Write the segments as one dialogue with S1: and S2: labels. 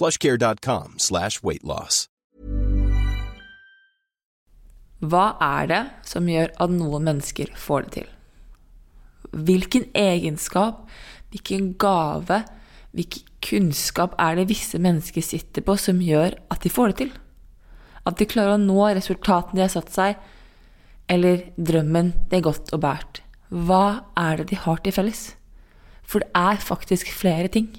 S1: plushcare.com slash weightloss.
S2: Hva er det som gjør at noen mennesker får det til? Hvilken egenskap, hvilken gave, hvilken kunnskap er det visse mennesker sitter på som gjør at de får det til? At de klarer å nå resultatene de har satt seg, eller drømmen de har gått og båret. Hva er det de har til felles? For det er faktisk flere ting.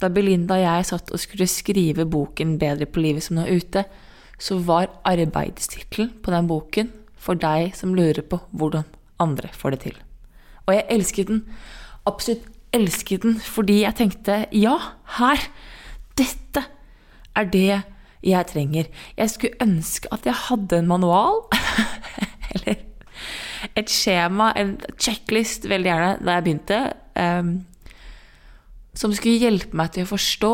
S2: Da Belinda og jeg satt og skulle skrive boken Bedre på livet som nå er ute, så var arbeidstittelen på den boken for deg som lurer på hvordan andre får det til. Og jeg elsket den. Absolutt elsket den fordi jeg tenkte ja, her! Dette er det jeg trenger. Jeg skulle ønske at jeg hadde en manual. eller et skjema, en checklist, veldig gjerne, da jeg begynte. Um, som skulle hjelpe meg til å forstå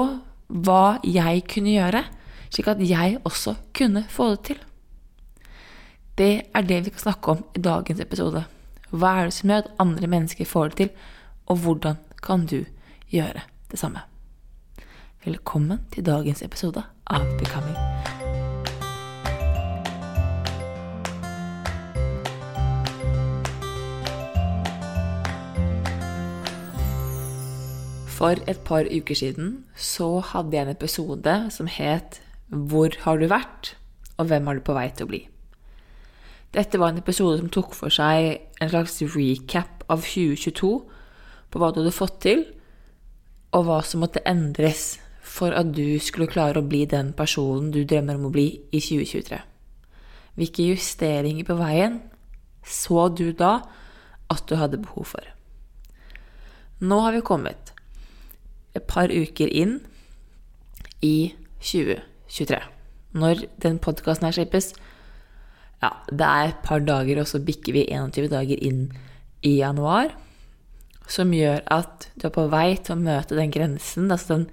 S2: hva jeg kunne gjøre, slik at jeg også kunne få det til. Det er det vi kan snakke om i dagens episode. Hva er det som gjør at andre mennesker får det til, og hvordan kan du gjøre det samme? Velkommen til dagens episode av Becoming. For et par uker siden så hadde jeg en episode som het Hvor har du vært, og hvem er du på vei til å bli? Dette var en episode som tok for seg en slags recap av 2022 på hva du hadde fått til, og hva som måtte endres for at du skulle klare å bli den personen du drømmer om å bli i 2023. Hvilke justeringer på veien så du da at du hadde behov for? Nå har vi kommet et par uker inn i 2023. Når den podkasten her slippes Ja, det er et par dager, og så bikker vi 21 dager inn i januar. Som gjør at du er på vei til å møte den grensen, altså den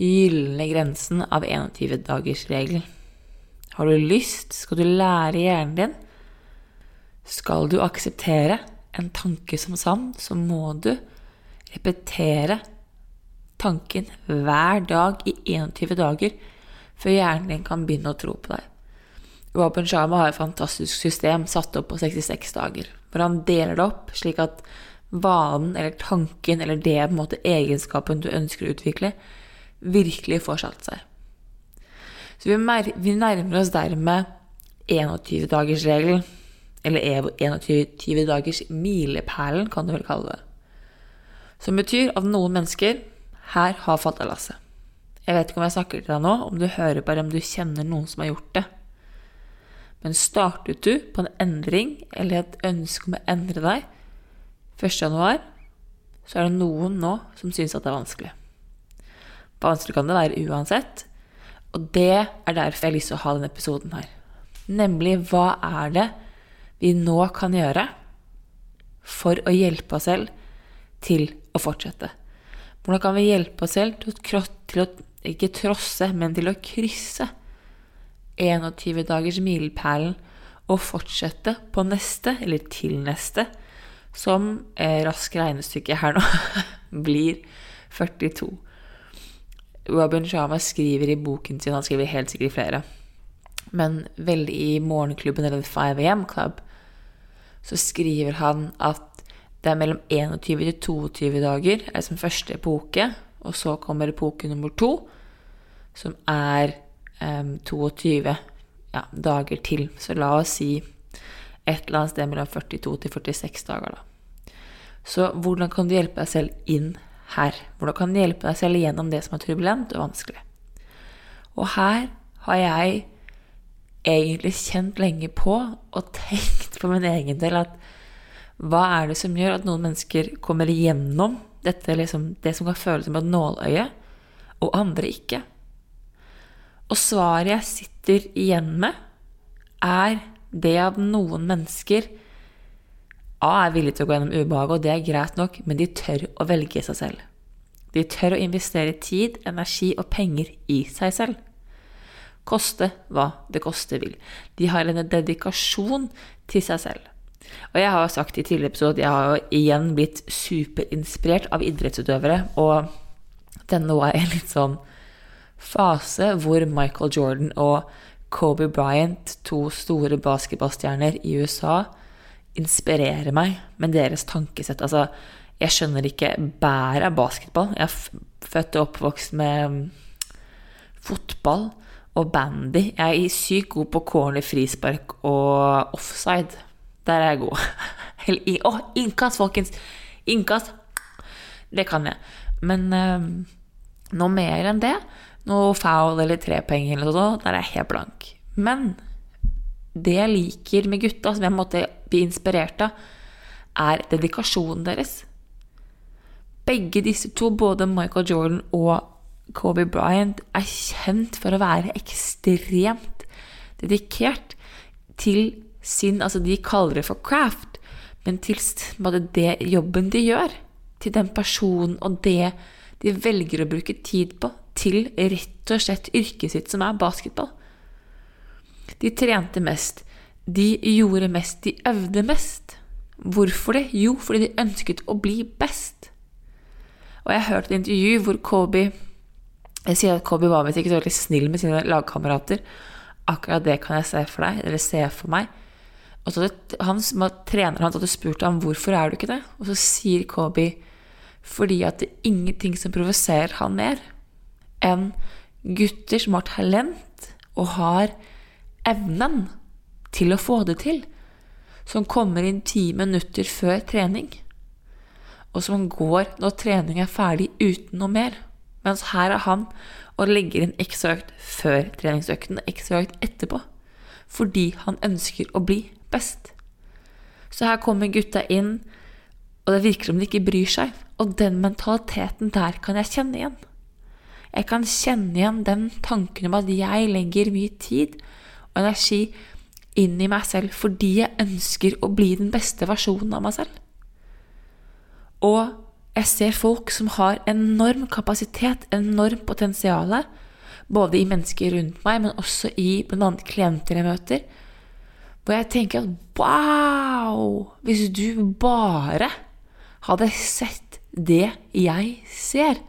S2: gylne grensen av 21-dagersregelen. Har du lyst? Skal du lære hjernen din? Skal du akseptere en tanke som sann, så må du repetere tanken hver dag i 21 dager før hjernen din kan begynne å tro på deg. Wapen Shama har et fantastisk system satt opp på 66 dager, hvor han deler det opp slik at vanen eller tanken eller det på en måte egenskapen du ønsker å utvikle, virkelig får satt seg. Så vi nærmer oss dermed 21-dagersregelen, eller 21-dagers milepælen, kan du vel kalle det. Som betyr at noen mennesker her har fadderlasset. Jeg vet ikke om jeg snakker til deg nå, om du hører bare om du kjenner noen som har gjort det. Men startet du på en endring eller et ønske om å endre deg 1. januar, så er det noen nå som syns at det er vanskelig. Vanskelig kan det være uansett. Og det er derfor jeg har lyst til å ha denne episoden her. Nemlig hva er det vi nå kan gjøre for å hjelpe oss selv til å fortsette? Hvordan kan vi hjelpe oss selv til å, til å ikke trosse, men til å krysse 21 dagers milepælen og fortsette på neste, eller til neste, som eh, rask regnestykke her nå blir 42. Robin Sharma skriver i boken sin, han skriver helt sikkert flere, men veldig i morgenklubben eller 5 AM Club, så skriver han at det er mellom 21 til 22 dager er som første epoke, og så kommer epoke nummer to, som er um, 22 ja, dager til. Så la oss si et eller annet sted mellom 42 til 46 dager, da. Så hvordan kan du hjelpe deg selv inn her? Hvordan kan du hjelpe deg selv gjennom det som er turbulent og vanskelig? Og her har jeg egentlig kjent lenge på og tenkt på min egen del at hva er det som gjør at noen mennesker kommer igjennom dette, liksom, det som kan føles som et nåløye, og andre ikke? Og svaret jeg sitter igjen med, er det at noen mennesker A er villige til å gå gjennom ubehaget, og det er greit nok, men de tør å velge seg selv. De tør å investere tid, energi og penger i seg selv. Koste hva det koste vil. De har en dedikasjon til seg selv. Og jeg har sagt i tidligere episode at jeg har igjen blitt superinspirert av idrettsutøvere, og denne var en litt sånn fase hvor Michael Jordan og Kobe Bryant, to store basketballstjerner i USA, inspirerer meg med deres tankesett. Altså, jeg skjønner ikke bæret av basketball. Jeg er født og oppvokst med mm, fotball og bandy. Jeg er sykt god på corner, frispark og offside. Der er jeg god. Å, oh, innkast, folkens! Innkast! Det kan jeg. Men um, noe mer enn det, noe foul eller trepenger eller noe der er jeg helt blank. Men det jeg liker med gutta, som jeg måtte bli inspirert av, er dedikasjonen deres. Begge disse to, både Michael Jordan og Kobe Bryant, er kjent for å være ekstremt dedikert til sin Altså, de kaller det for craft, men til det jobben de gjør, til den personen og det de velger å bruke tid på, til rett og slett yrket sitt, som er basketball. De trente mest. De gjorde mest. De øvde mest. Hvorfor det? Jo, fordi de ønsket å bli best. Og jeg hørte hørt et intervju hvor Kobe Jeg sier at Kobe var ikke så veldig snill med sine lagkamerater. Akkurat det kan jeg se for deg, eller se for meg. Og så hadde han, treneren hans hadde spurt ham hvorfor er du ikke det, og så sier Kobi fordi at det er ingenting som provoserer han mer enn gutter som har talent og har evnen til å få det til, som kommer inn ti minutter før trening, og som går når trening er ferdig uten noe mer. Mens her er han og legger inn ekstra økt før treningsøkten ekstra økt etterpå. Fordi han ønsker å bli best. Så her kommer gutta inn, og det virker som de ikke bryr seg. Og den mentaliteten der kan jeg kjenne igjen. Jeg kan kjenne igjen den tanken om at jeg legger mye tid og energi inn i meg selv fordi jeg ønsker å bli den beste versjonen av meg selv. Og jeg ser folk som har enorm kapasitet, enormt potensial, både i mennesker rundt meg, men også i bl.a. klienter jeg møter, hvor jeg tenker at wow! Hvis du bare hadde sett det jeg ser,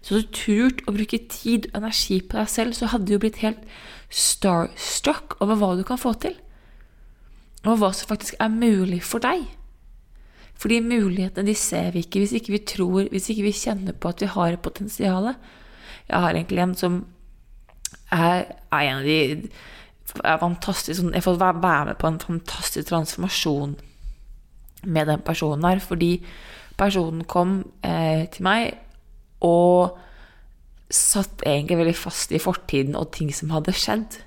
S2: så hadde du turt å bruke tid og energi på deg selv, så hadde du blitt helt starstruck over hva du kan få til. Og hva som faktisk er mulig for deg. Fordi mulighetene de ser vi ikke hvis ikke vi tror, hvis ikke vi kjenner på at vi har et potensial. Jeg har egentlig en som er, er en av de fantastisk sånn, Jeg får være med på en fantastisk transformasjon med den personen her. Fordi personen kom eh, til meg og satt egentlig veldig fast i fortiden og ting som hadde skjedd.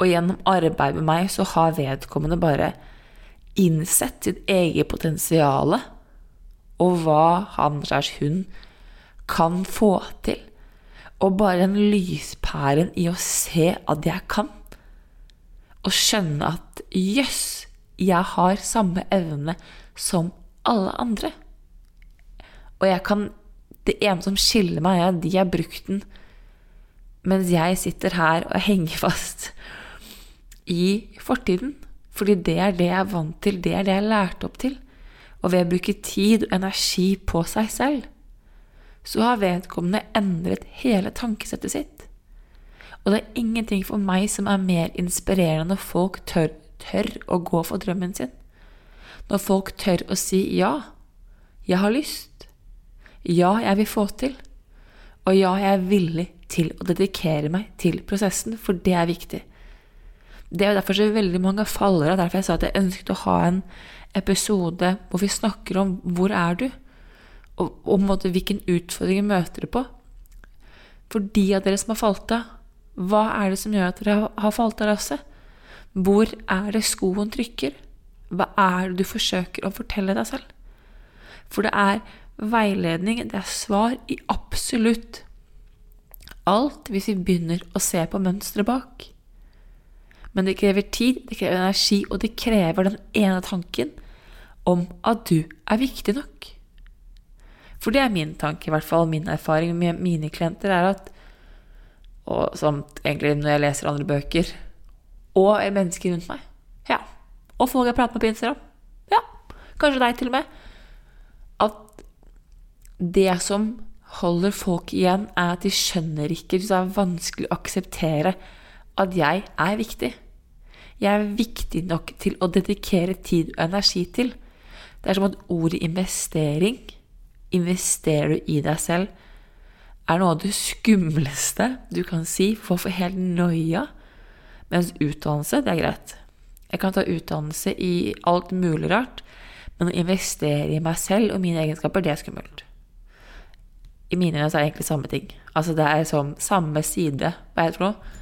S2: Og gjennom arbeid med meg så har vedkommende bare innsett sitt eget potensial og hva han slags hun kan få til. Og bare den lyspæren i å se at jeg kan. Og skjønne at jøss, jeg har samme evne som alle andre. Og jeg kan Det ene som skiller meg, er at de har brukt den, mens jeg sitter her og henger fast i fortiden. Fordi det er det jeg er vant til, det er det jeg er lært opp til. Og ved å bruke tid og energi på seg selv, så har vedkommende endret hele tankesettet sitt. Og det er ingenting for meg som er mer inspirerende når folk tør, tør å gå for drømmen sin. Når folk tør å si ja, jeg har lyst. Ja, jeg vil få til. Og ja, jeg er villig til å dedikere meg til prosessen, for det er viktig. Det er derfor så veldig mange faller av. Derfor jeg sa at jeg ønsket å ha en episode hvor vi snakker om hvor er du, og, og hvilken utfordring møter du på. For de av dere som har falt av, hva er det som gjør at dere har falt av lasset? Hvor er det skoen trykker? Hva er det du forsøker å fortelle deg selv? For det er veiledning, det er svar i absolutt alt hvis vi begynner å se på mønsteret bak. Men det krever tid, det krever energi, og det krever den ene tanken om at du er viktig nok. For det er min tanke, i hvert fall min erfaring med mine klienter, er at Og som egentlig når jeg leser andre bøker, og mennesker rundt meg. Ja. Og folk jeg prater med på Instagram. Ja. Kanskje deg, til og med. At det som holder folk igjen, er at de skjønner ikke Det er vanskelig å akseptere at jeg er viktig. Jeg er viktig nok til å dedikere tid og energi til. Det er som at ordet investering, investerer du i deg selv, er noe av det skumleste du kan si for å få helt noia. Mens utdannelse, det er greit. Jeg kan ta utdannelse i alt mulig rart, men å investere i meg selv og mine egenskaper, det er skummelt. I mine øyne er det egentlig samme ting. Altså det er som samme side. Hva heter det noe?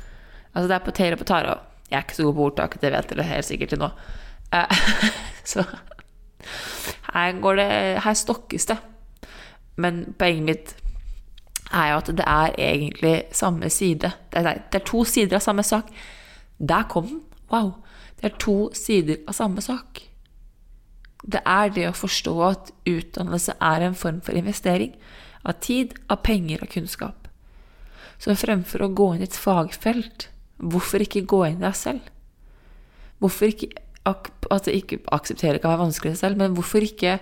S2: Altså, det er potet og på Tara. jeg er ikke så god på ordtak, det vet dere helt sikkert til nå. Eh, så her går det Her stokkes det. Men poenget mitt er jo at det er egentlig samme side. Det er, det er to sider av samme sak. Der kom den. Wow. Det er to sider av samme sak. Det er det å forstå at utdannelse er en form for investering av tid, av penger og kunnskap. Så fremfor å gå inn i et fagfelt Hvorfor ikke gå inn i deg selv? Hvorfor ikke altså ikke akseptere kan være vanskelig selv, men hvorfor ikke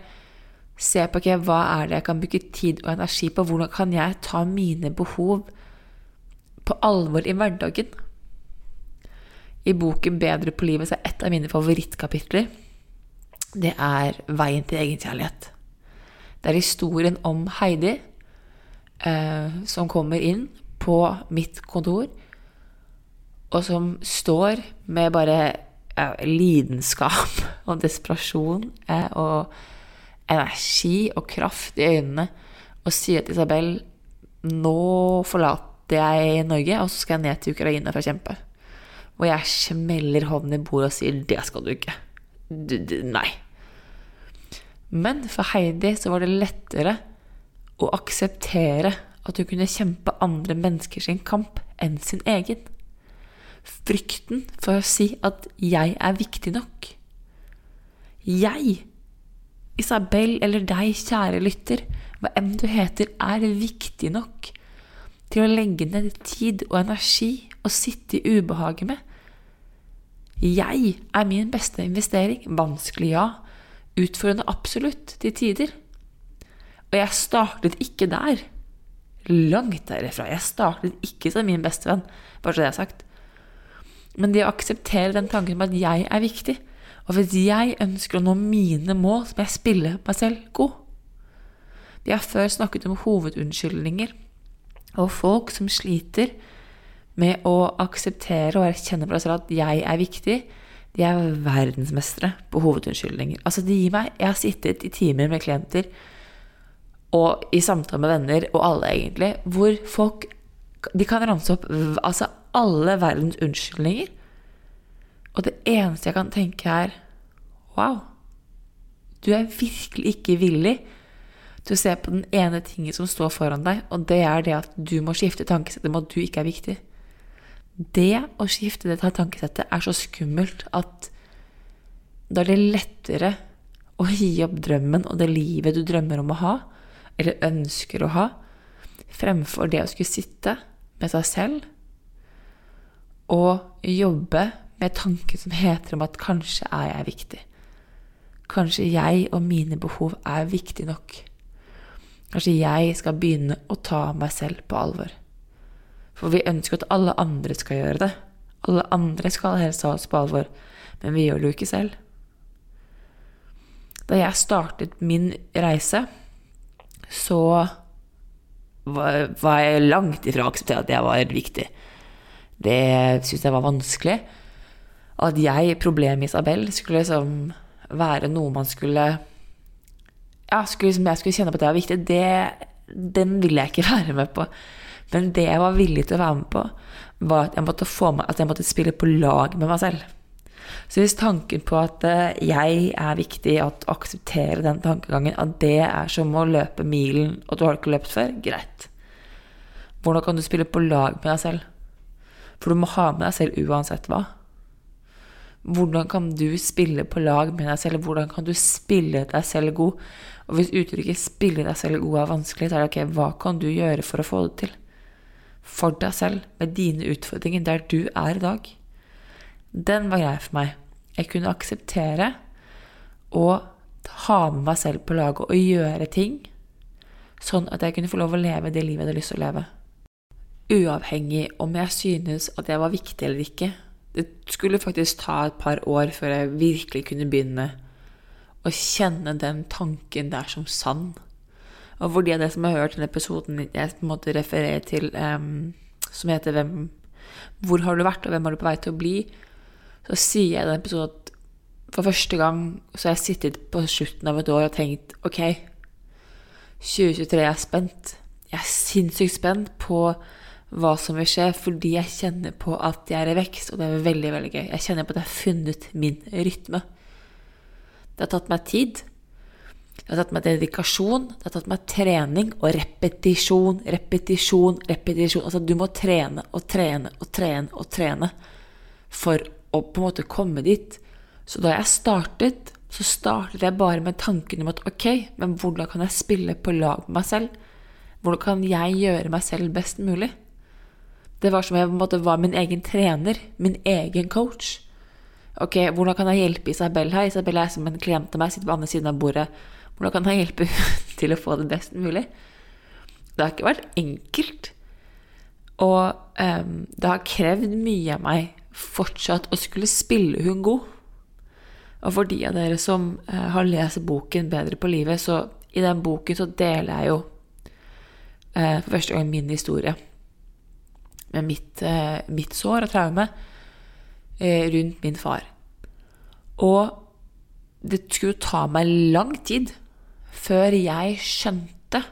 S2: se på okay, hva er det jeg kan bruke tid og energi på? Hvordan kan jeg ta mine behov på alvor i hverdagen? I boken 'Bedre på livet' så er et av mine favorittkapitler det er 'Veien til egenkjærlighet'. Det er historien om Heidi eh, som kommer inn på mitt kontor og som står med bare eh, lidenskap og desperasjon eh, og energi og kraft i øynene og sier til Isabel nå forlater jeg Norge, og så skal jeg ned til Ukraina for å kjempe. Og jeg smeller hånden i bordet og sier det skal du ikke. Du, du, nei. Men for Heidi så var det lettere å akseptere at hun kunne kjempe andre menneskers kamp enn sin egen frykten for å si at 'jeg er viktig nok'. Jeg, Isabel eller deg, kjære lytter, hva enn du heter, er viktig nok til å legge ned tid og energi og sitte i ubehaget med. Jeg er min beste investering. Vanskelig, ja. Utfordrende absolutt, til tider. Og jeg startet ikke der. Langt derifra. Jeg startet ikke som min bestevenn, bare så det er sagt. Men det å akseptere den tanken om at jeg er viktig, og hvis jeg ønsker å nå mine mål, så må jeg spille meg selv god. Vi har før snakket om hovedunnskyldninger og folk som sliter med å akseptere og erkjenne for seg selv at jeg er viktig. De er verdensmestere på hovedunnskyldninger. Altså, de gir meg Jeg har sittet i timer med klienter og i samtale med venner og alle, egentlig, hvor folk De kan ramse opp altså alle verdens unnskyldninger. Og det eneste jeg kan tenke, er Wow, du er virkelig ikke villig til å se på den ene tingen som står foran deg, og det er det at du må skifte tankesettet med at du ikke er viktig. Det å skifte det tankesettet er så skummelt at da er det lettere å gi opp drømmen og det livet du drømmer om å ha, eller ønsker å ha, fremfor det å skulle sitte med seg selv og jobbe med tanken som heter om at kanskje er jeg viktig. Kanskje jeg og mine behov er viktig nok. Kanskje jeg skal begynne å ta meg selv på alvor. For vi ønsker at alle andre skal gjøre det. Alle andre skal helst ta oss på alvor, men vi gjør det jo ikke selv. Da jeg startet min reise, så var jeg langt ifra å akseptere at jeg var viktig. Det syntes jeg var vanskelig. At jeg, problemet Isabel, skulle liksom være noe man skulle Ja, skulle liksom, jeg skulle kjenne på at det var viktig, det, den ville jeg ikke være med på. Men det jeg var villig til å være med på, var at jeg måtte, meg, at jeg måtte spille på lag med meg selv. Så hvis tanken på at eh, jeg er viktig, at akseptere den tankegangen, at det er som å løpe milen, og du har ikke løpt før, greit. Hvordan kan du spille på lag med deg selv? For du må ha med deg selv uansett hva. Hvordan kan du spille på lag med deg selv? Hvordan kan du spille deg selv god? Og hvis uttrykket 'spille deg selv god' er vanskelig, så er det ok, hva kan du gjøre for å få det til? For deg selv, med dine utfordringer, der du er i dag. Den var grei for meg. Jeg kunne akseptere å ha med meg selv på laget og gjøre ting sånn at jeg kunne få lov å leve det livet jeg hadde lyst til å leve. Uavhengig om jeg synes at jeg var viktig eller ikke, det skulle faktisk ta et par år før jeg virkelig kunne begynne å kjenne den tanken der som sann. Og for de av dere som har hørt den episoden jeg på en måte refererer til, um, som heter hvem, 'Hvor har du vært, og hvem er du på vei til å bli?', så sier jeg i den episoden at for første gang så har jeg sittet på slutten av et år og tenkt ok, 2023 er spent. Jeg er sinnssykt spent på hva som vil skje, fordi jeg kjenner på at jeg er i vekst, og det er veldig, veldig gøy. Jeg kjenner på at jeg har funnet min rytme. Det har tatt meg tid. Det har tatt meg dedikasjon, det har tatt meg trening og repetisjon, repetisjon, repetisjon. Altså, du må trene og trene og trene og trene for å på en måte komme dit. Så da jeg startet, så startet jeg bare med tanken om at ok, men hvordan kan jeg spille på lag med meg selv? Hvordan kan jeg gjøre meg selv best mulig? Det var som om jeg på en måte var min egen trener, min egen coach. Ok, hvordan kan jeg hjelpe Isabel her? Isabel er som en klient av meg, sitter på andre siden av bordet. Hvordan kan jeg hjelpe til å få det best mulig? Det har ikke vært enkelt. Og um, det har krevd mye av meg fortsatt å skulle spille hun god. Og for de av dere som uh, har lest boken 'Bedre på livet', så i den boken så deler jeg jo uh, for første gang min historie med mitt, eh, mitt sår og traume eh, rundt min far. Og det skulle ta meg lang tid før jeg skjønte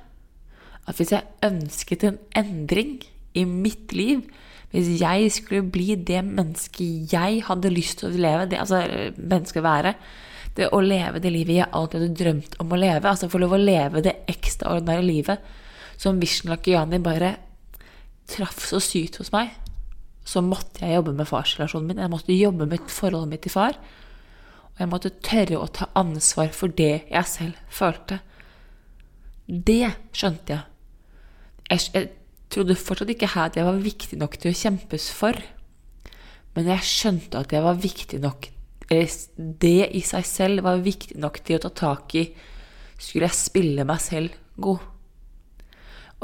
S2: at hvis jeg ønsket en endring i mitt liv, hvis jeg skulle bli det mennesket jeg hadde lyst til å leve, det, altså mennesket å være, det å leve det livet jeg alltid hadde drømt om å leve, altså få lov å leve det ekstraordinære livet som Vishen Lakhiani bare traff så sykt hos meg, så måtte jeg jobbe med farsrelasjonen min. Jeg måtte jobbe med forholdet mitt til far. Og jeg måtte tørre å ta ansvar for det jeg selv følte. Det skjønte jeg. Jeg, jeg trodde fortsatt ikke her at jeg var viktig nok til å kjempes for. Men jeg skjønte at jeg var viktig nok Det i seg selv var viktig nok til å ta tak i. Skulle jeg spille meg selv god?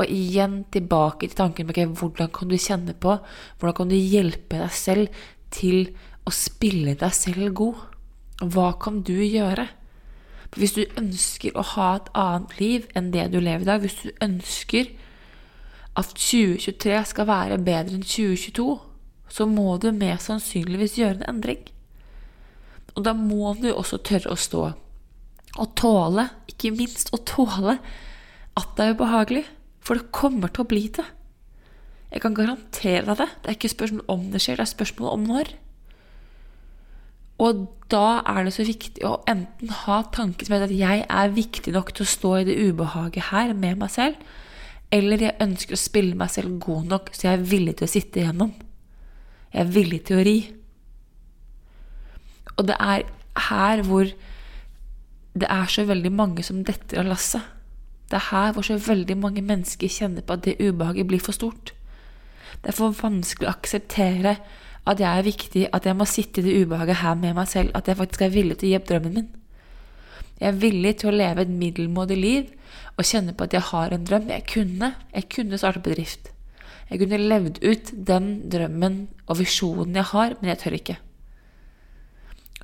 S2: Og igjen tilbake til tanken på okay, hvordan kan du kjenne på, hvordan kan du hjelpe deg selv til å spille deg selv god? Hva kan du gjøre? Hvis du ønsker å ha et annet liv enn det du lever i dag, hvis du ønsker at 2023 skal være bedre enn 2022, så må du mest sannsynligvis gjøre en endring. Og da må du også tørre å stå og tåle, ikke minst å tåle, at det er ubehagelig. For det kommer til å bli det. Jeg kan garantere deg det. Det er ikke spørsmål om det skjer, det er spørsmål om når. Og da er det så viktig å enten ha tanken som heter at jeg er viktig nok til å stå i det ubehaget her med meg selv, eller jeg ønsker å spille meg selv god nok så jeg er villig til å sitte igjennom. Jeg er villig til å ri. Og det er her hvor det er så veldig mange som detter av lasset. Det er her hvor så veldig mange mennesker kjenner på at det ubehaget blir for stort. Det er for vanskelig å akseptere at jeg er viktig, at jeg må sitte i det ubehaget her med meg selv, at jeg faktisk er villig til å gi opp drømmen min. Jeg er villig til å leve et middelmådig liv og kjenne på at jeg har en drøm. Jeg kunne. Jeg kunne starte bedrift. Jeg kunne levd ut den drømmen og visjonen jeg har, men jeg tør ikke.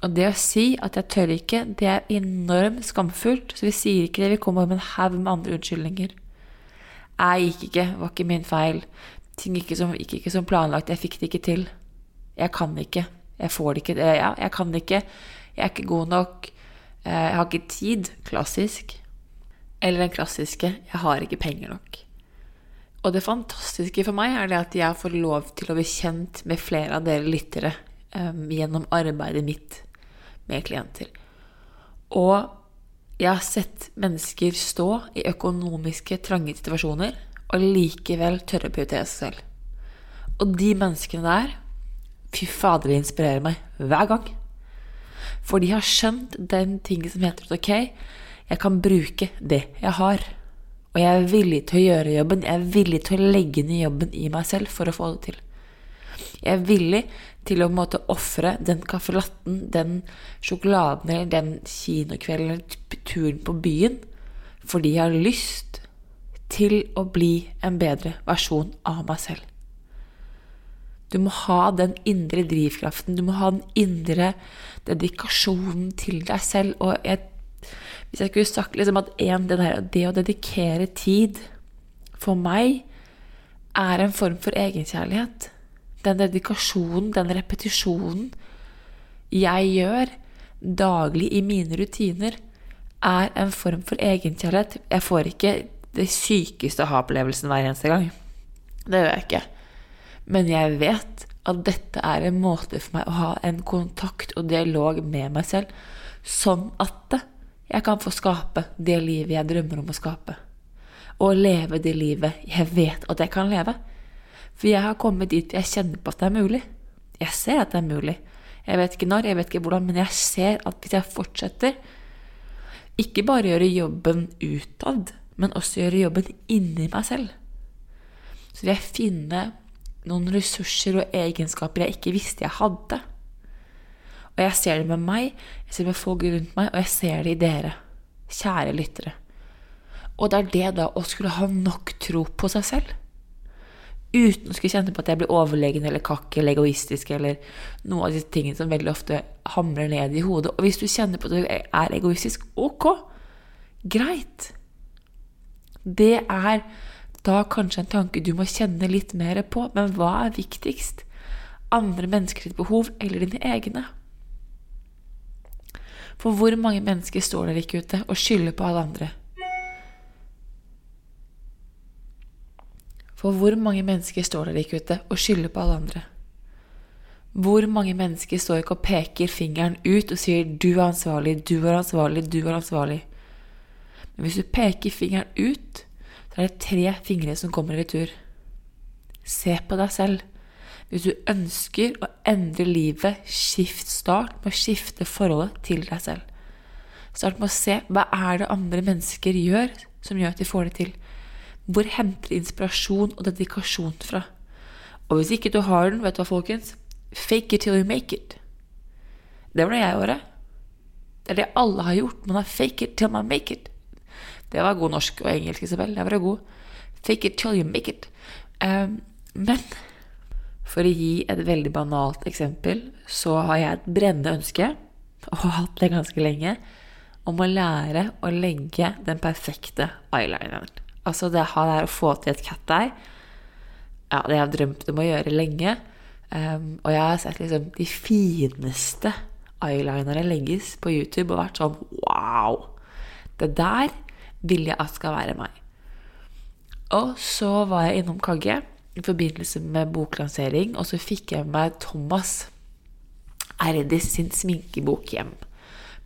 S2: Og det å si at jeg tør ikke, det er enormt skamfullt. Så vi sier ikke det, vi kommer med en haug med andre unnskyldninger. Jeg gikk ikke, var ikke min feil. Ting gikk ikke som, gikk ikke som planlagt, jeg fikk det ikke til. Jeg kan ikke. Jeg får det ikke. Ja, jeg kan det ikke. Jeg er ikke god nok. Eh, jeg har ikke tid. Klassisk. Eller den klassiske 'jeg har ikke penger nok'. Og det fantastiske for meg er det at jeg får lov til å bli kjent med flere av dere lyttere um, gjennom arbeidet mitt med klienter. Og jeg har sett mennesker stå i økonomiske, trange situasjoner og likevel tørre å prioritere seg selv. Og de menneskene der, fy fader, de inspirerer meg hver gang. For de har skjønt den tingen som heter at ok, jeg kan bruke det jeg har. Og jeg er villig til å gjøre jobben. Jeg er villig til å legge ned jobben i meg selv for å få det til. Jeg er villig til å måtte ofre den kaffelatten, den sjokoladen eller den kinokvelden eller turen på byen fordi jeg har lyst til å bli en bedre versjon av meg selv. Du må ha den indre drivkraften, du må ha den indre dedikasjonen til deg selv. Og jeg hvis jeg skulle sagt liksom at en, det, der, det å dedikere tid for meg er en form for egenkjærlighet. Den dedikasjonen, den repetisjonen jeg gjør daglig i mine rutiner, er en form for egenkjærlighet. Jeg får ikke det sykeste ha-opplevelsen hver eneste gang. Det gjør jeg ikke. Men jeg vet at dette er en måte for meg å ha en kontakt og dialog med meg selv, sånn at jeg kan få skape det livet jeg drømmer om å skape. Og leve det livet jeg vet at jeg kan leve. For jeg har kommet dit jeg kjenner på at det er mulig. Jeg ser at det er mulig. Jeg vet ikke når, jeg vet ikke hvordan, men jeg ser at hvis jeg fortsetter ikke bare gjøre jobben utad, men også gjøre jobben inni meg selv, så vil jeg finne noen ressurser og egenskaper jeg ikke visste jeg hadde. Og jeg ser det med meg, jeg ser det med folk rundt meg, og jeg ser det i dere, kjære lyttere. Og det er det da å skulle ha nok tro på seg selv. Uten å skulle kjenne på at jeg blir overlegen eller kakk eller egoistisk eller noe av disse tingene som veldig ofte hamrer ned i hodet. Og hvis du kjenner på at du er egoistisk, ok, greit. Det er da kanskje en tanke du må kjenne litt mer på. Men hva er viktigst? Andre menneskers behov eller dine egne? For hvor mange mennesker står der ikke ute og skylder på alle andre? For hvor mange mennesker står der ikke ute og skylder på alle andre? Hvor mange mennesker står ikke og peker fingeren ut og sier 'du er ansvarlig', 'du er ansvarlig', 'du er ansvarlig'? Men hvis du peker fingeren ut, så er det tre fingre som kommer i retur. Se på deg selv. Hvis du ønsker å endre livet, skift start med å skifte forholdet til deg selv. Start med å se hva er det andre mennesker gjør som gjør at de får det til. Hvor henter du inspirasjon og dedikasjon fra? Og hvis ikke du har den, vet du hva, folkens? Fake it till you make it. Det var det jeg gjorde. Det er det alle har gjort. Man har fake it till man make it. Det var god norsk og engelsk, Isabel. Det var god. Fake it till you make it. Um, men for å gi et veldig banalt eksempel, så har jeg et brennende ønske, og har hatt det ganske lenge, om å lære å legge den perfekte eyelineren. Altså det her å få til et cat eye. Ja, det jeg har drømt om å gjøre lenge. Um, og jeg har sett liksom de fineste eyelinere legges på YouTube og vært sånn wow! Det der vil jeg at skal være meg. Og så var jeg innom Kagge i forbindelse med boklansering, og så fikk jeg med meg Thomas Erdis sin sminkebok hjem.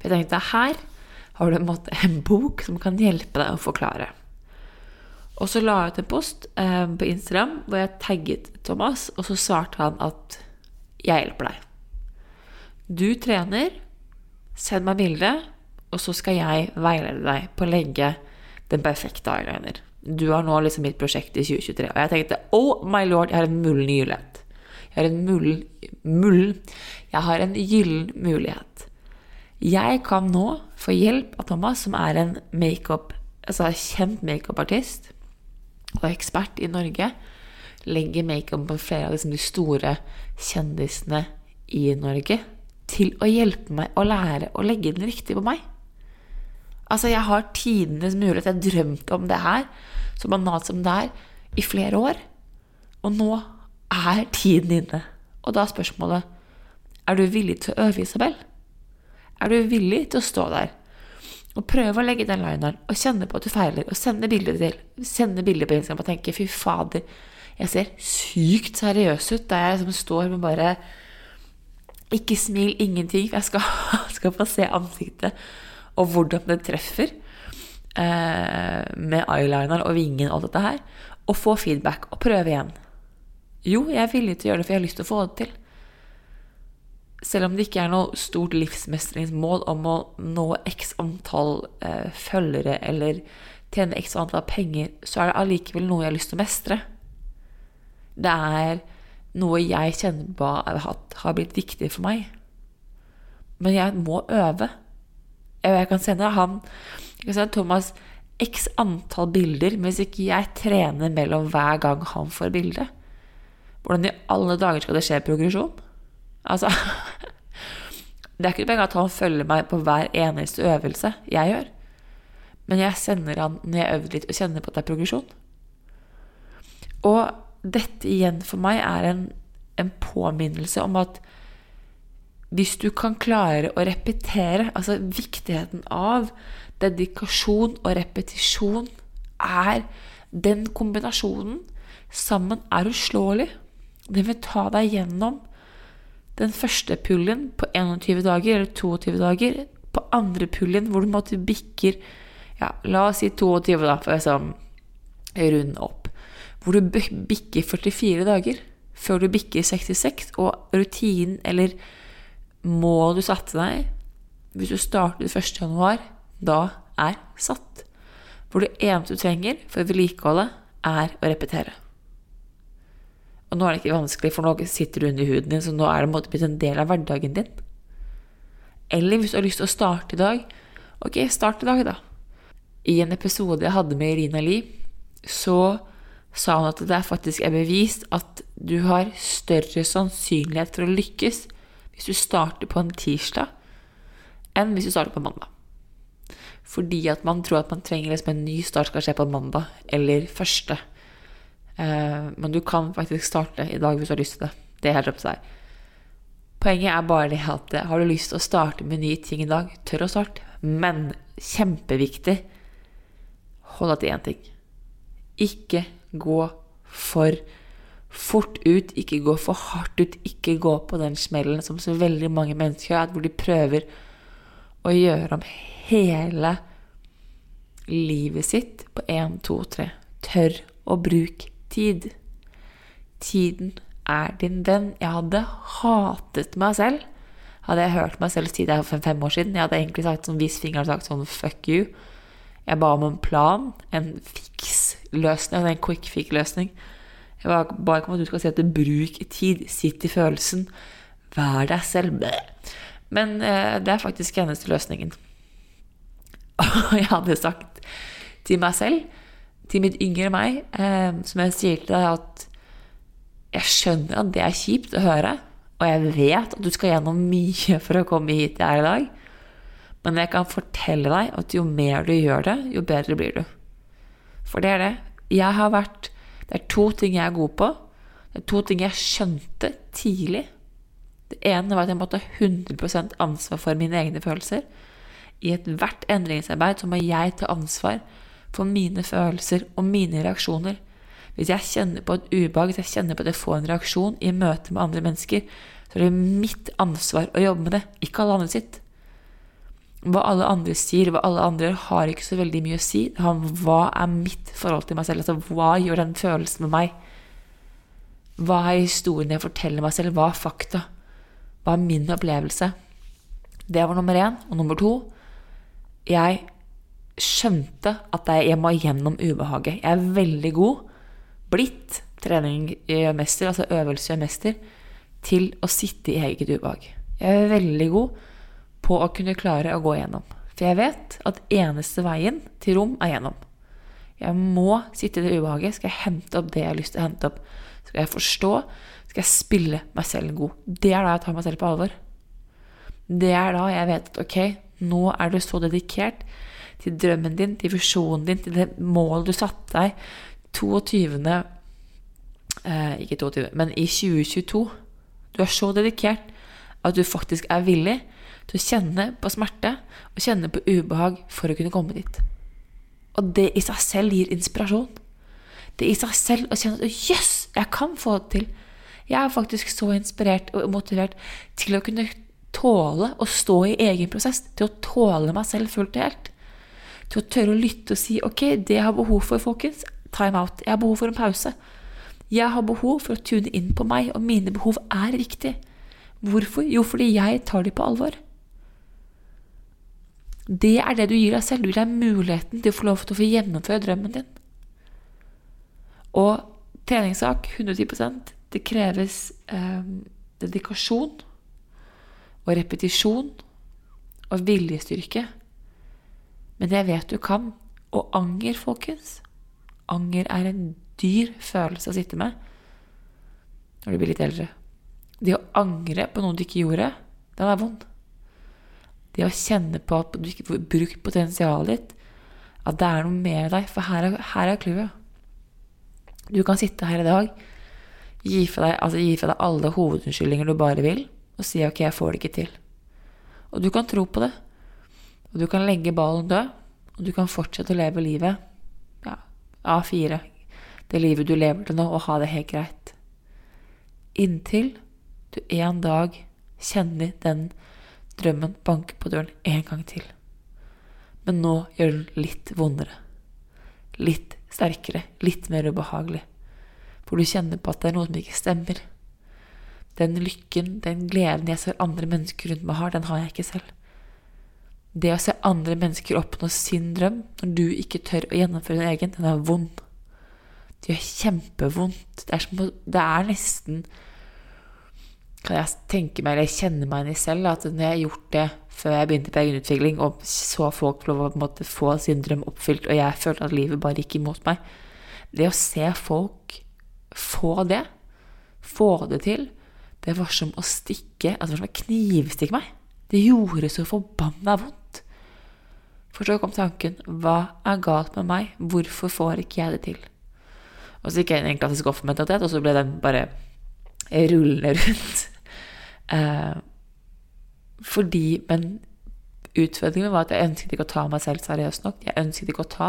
S2: For jeg tenkte her har du en, måte, en bok som kan hjelpe deg å forklare. Og så la jeg ut en post eh, på Instagram hvor jeg tagget Thomas, og så svarte han at jeg hjelper deg. Du trener, send meg bilde, og så skal jeg veilede deg på å legge den perfekte eyeliner. Du har nå liksom mitt prosjekt i 2023. Og jeg tenkte oh my lord, jeg har en mullen mulighet. Jeg har en mullen Mullen Jeg har en gyllen mulighet. Jeg kan nå få hjelp av Thomas, som er en makeup, altså kjent makeupartist og ekspert i Norge. Legger makeup på flere av liksom de store kjendisene i Norge. Til å hjelpe meg å lære å legge den riktig på meg. Altså, jeg har tidenes mulighet. Jeg har drømt om det her, så banalt som det er, i flere år. Og nå er tiden inne. Og da er spørsmålet Er du villig til å øve, Isabel? Er du villig til å stå der og prøve å legge den lineren og kjenne på at du feiler, og sende bilder til Sende bilder på Instagram og tenke 'fy fader, jeg ser sykt seriøs ut', der jeg som står med bare Ikke smil, ingenting, for jeg skal, skal få se ansiktet og hvordan det treffer eh, med eyeliner og vingen og alt dette her. Og få feedback og prøve igjen. Jo, jeg er villig til å gjøre det, for jeg har lyst til å få det til. Selv om det ikke er noe stort livsmestringsmål om å nå x antall eh, følgere eller tjene x antall penger, så er det allikevel noe jeg har lyst til å mestre. Det er noe jeg kjenner på at har blitt viktig for meg. Men jeg må øve. Jeg kan sende han jeg kan sende Thomas x antall bilder, men hvis ikke jeg trener mellom hver gang han får bilde, hvordan i alle dager skal det skje progresjon? Altså Det er ikke bare at han følger meg på hver eneste øvelse jeg gjør. Men jeg sender han når jeg øver litt og kjenner på at det er progresjon. Og dette igjen for meg er en, en påminnelse om at hvis du kan klare å repetere, altså viktigheten av dedikasjon og repetisjon, er den kombinasjonen sammen er uslåelig. Den vil ta deg gjennom den første puljen på 21 dager eller 22 dager. På andre puljen hvor du måtte bikker ja, La oss si 22, da, for sånn, runde opp. Hvor du bikker 44 dager før du bikker 66, og rutinen eller målet du satte deg hvis du starter 1. januar, da er satt. Hvor det eneste du trenger for å vedlikeholde, er å repetere. Og nå er det ikke vanskelig, for nå sitter du under huden din, så nå er det blitt en del av hverdagen din. Eller hvis du har lyst til å starte i dag, ok, start i dag, da. I en episode jeg hadde med Irina Li, så sa hun at det faktisk er bevist at du har større sannsynlighet for å lykkes hvis du starter på en tirsdag, enn hvis du starter på mandag. Fordi at man tror at man trenger liksom en ny start skal skje på mandag eller første. Eh, men du kan faktisk starte i dag hvis du har lyst til det. Det er helt opp til deg. Poenget er bare det at eh, har du lyst til å starte med nye ting i dag, tør å starte. Men kjempeviktig hold deg til én ting. Ikke gå for fort ut, ikke gå for hardt ut, ikke gå på den smellen som så veldig mange mennesker gjør, hvor de prøver å gjøre om hele livet sitt på én, to, tre. Tør å bruke tid. Tiden er din venn. Jeg hadde hatet meg selv. Hadde jeg hørt meg selv si det for fem år siden, jeg hadde egentlig sagt sånn, vist fingeren sagt sånn fuck you. Jeg ba om en plan, en fiks løsning, en quick fix-løsning. Jeg ba bare om at du skal si at det bruk tid, sitt i følelsen, vær deg selv. Men eh, det er faktisk eneste løsningen. Og jeg hadde sagt til meg selv til mitt yngre meg, eh, som jeg sier til deg at jeg skjønner at det er kjipt å høre, og jeg vet at du skal gjennom mye for å komme hit jeg er i dag, men jeg kan fortelle deg at jo mer du gjør det, jo bedre blir du. For det er det. Jeg har vært Det er to ting jeg er god på. Det er to ting jeg skjønte tidlig. Det ene var at jeg måtte ha 100% ansvar for mine egne følelser. I ethvert endringsarbeid så må jeg ta ansvar for mine følelser og mine reaksjoner. Hvis jeg kjenner på et ubehag, hvis jeg kjenner på at jeg får en reaksjon i møte med andre mennesker, så er det mitt ansvar å jobbe med det, ikke alle andre sitt. Hva alle andre sier, hva alle andre gjør, har ikke så veldig mye å si. Hva er mitt forhold til meg selv? Altså, hva gjør den følelsen med meg? Hva er historien jeg forteller meg selv? Hva er fakta? Hva er min opplevelse? Det var nummer én. Og nummer to Jeg skjønte at jeg må gjennom ubehaget. Jeg er veldig god, blitt trening gjør mester, altså øvelse gjør mester, til å sitte i eget ubehag. Jeg er veldig god på å kunne klare å gå gjennom. For jeg vet at eneste veien til rom er gjennom. Jeg må sitte i det ubehaget. Skal jeg hente opp det jeg har lyst til å hente opp? Skal jeg forstå? Skal jeg spille meg selv god? Det er da jeg tar meg selv på alvor. Det er da jeg vet at ok, nå er du så dedikert til drømmen din, til visjonen din, til det målet du satte deg 22. Eh, ikke 22, men i 2022. Du er så dedikert at du faktisk er villig til å kjenne på smerte og kjenne på ubehag for å kunne komme dit. Og det i seg selv gir inspirasjon. Det i seg selv å kjenne at jøss, yes, jeg kan få det til. Jeg er faktisk så inspirert og motivert til å kunne tåle å stå i egen prosess. Til å tåle meg selv fullt og helt. Til å tørre å lytte og si ok, det jeg har behov for, folkens, time out. Jeg har behov for en pause. Jeg har behov for å tune inn på meg, og mine behov er riktige. Hvorfor? Jo, fordi jeg tar dem på alvor. Det er det du gir deg selv. Du gir deg muligheten til å få lov til å få gjennomføre drømmen din. Og treningssak 110% Det kreves eh, dedikasjon og repetisjon og viljestyrke. Men jeg vet du kan. Og anger, folkens Anger er en dyr følelse å sitte med når du blir litt eldre. Det å angre på noe du ikke gjorde, den er vond. Det å kjenne på at du ikke får brukt potensialet ditt, at det er noe mer deg, for her er, her er clouet. Du kan sitte her i dag, gi fra, deg, altså gi fra deg alle hovedunnskyldninger du bare vil, og si ok, jeg får det ikke til. Og du kan tro på det. Og du kan legge ballen død, og du kan fortsette å leve livet ja, A4, det livet du lever til nå, og ha det helt greit. Inntil du en dag kjenner den drømmen banke på døren en gang til. Men nå gjør den litt vondere. Litt sterkere, litt mer ubehagelig. For du kjenner på at det er noe som ikke stemmer. Den lykken, den gleden jeg ser andre mennesker rundt meg har, den har jeg ikke selv. Det å se andre mennesker oppnå sin drøm når du ikke tør å gjennomføre din egen, den er vond. Det gjør kjempevondt. Det er, som, det er nesten kan jeg tenke meg, eller kjenne meg inn i selv, at når jeg har gjort det før jeg begynte på egenutvikling, og så folk få lov å få sin drøm oppfylt, og jeg følte at livet bare gikk imot meg Det å se folk få det, få det til, det var som å stikke Altså det var som å knivstikke meg. Det gjorde så forbanna vondt. For så kom tanken Hva er galt med meg? Hvorfor får ikke jeg det til? Og så gikk jeg inn i en klassisk offermentalitet, og så ble den bare rullende rundt. Eh, fordi Men utfordringen var at jeg ønsket ikke å ta meg selv seriøst nok. Jeg ønsket ikke å ta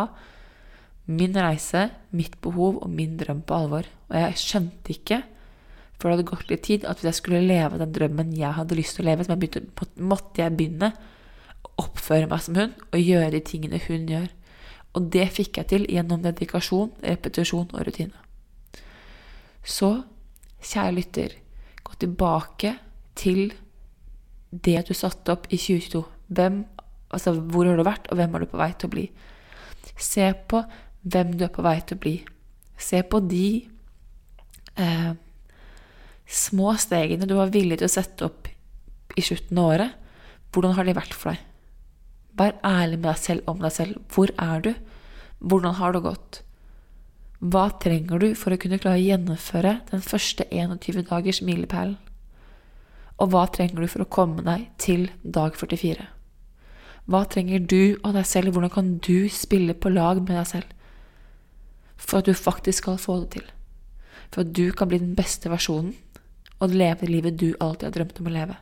S2: min reise, mitt behov og min drøm på alvor. Og jeg skjønte ikke, for det hadde gått litt tid, at hvis jeg skulle leve den drømmen jeg hadde lyst til å leve, så måtte jeg begynne oppføre meg som hun og gjøre de tingene hun gjør. Og det fikk jeg til gjennom dedikasjon, repetisjon og rutine. Så kjære lytter, gå tilbake til det du satte opp i 2022. Hvem, altså hvor har du vært, og hvem er du på vei til å bli? Se på hvem du er på vei til å bli. Se på de eh, små stegene du var villig til å sette opp i slutten av året. Hvordan har de vært for deg? Vær ærlig med deg selv om deg selv. Hvor er du? Hvordan har det gått? Hva trenger du for å kunne klare å gjennomføre den første 21 dagers milepælen? Og hva trenger du for å komme deg til dag 44? Hva trenger du av deg selv? Hvordan kan du spille på lag med deg selv? For at du faktisk skal få det til. For at du kan bli den beste versjonen og leve livet du alltid har drømt om å leve.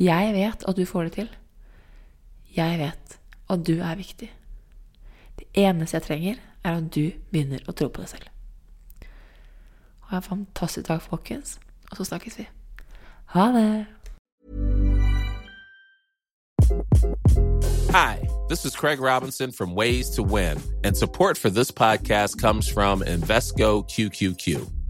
S2: Jeg vet at du får det til. Jeg vet at du er viktig. Det eneste jeg trenger, er at du begynner å tro på deg selv. Ha en fantastisk dag, folkens, og så snakkes vi. Ha det!
S3: Hi, this is Craig Robinson from Ways to Win, and support for this podcast comes from Invesco QQQ.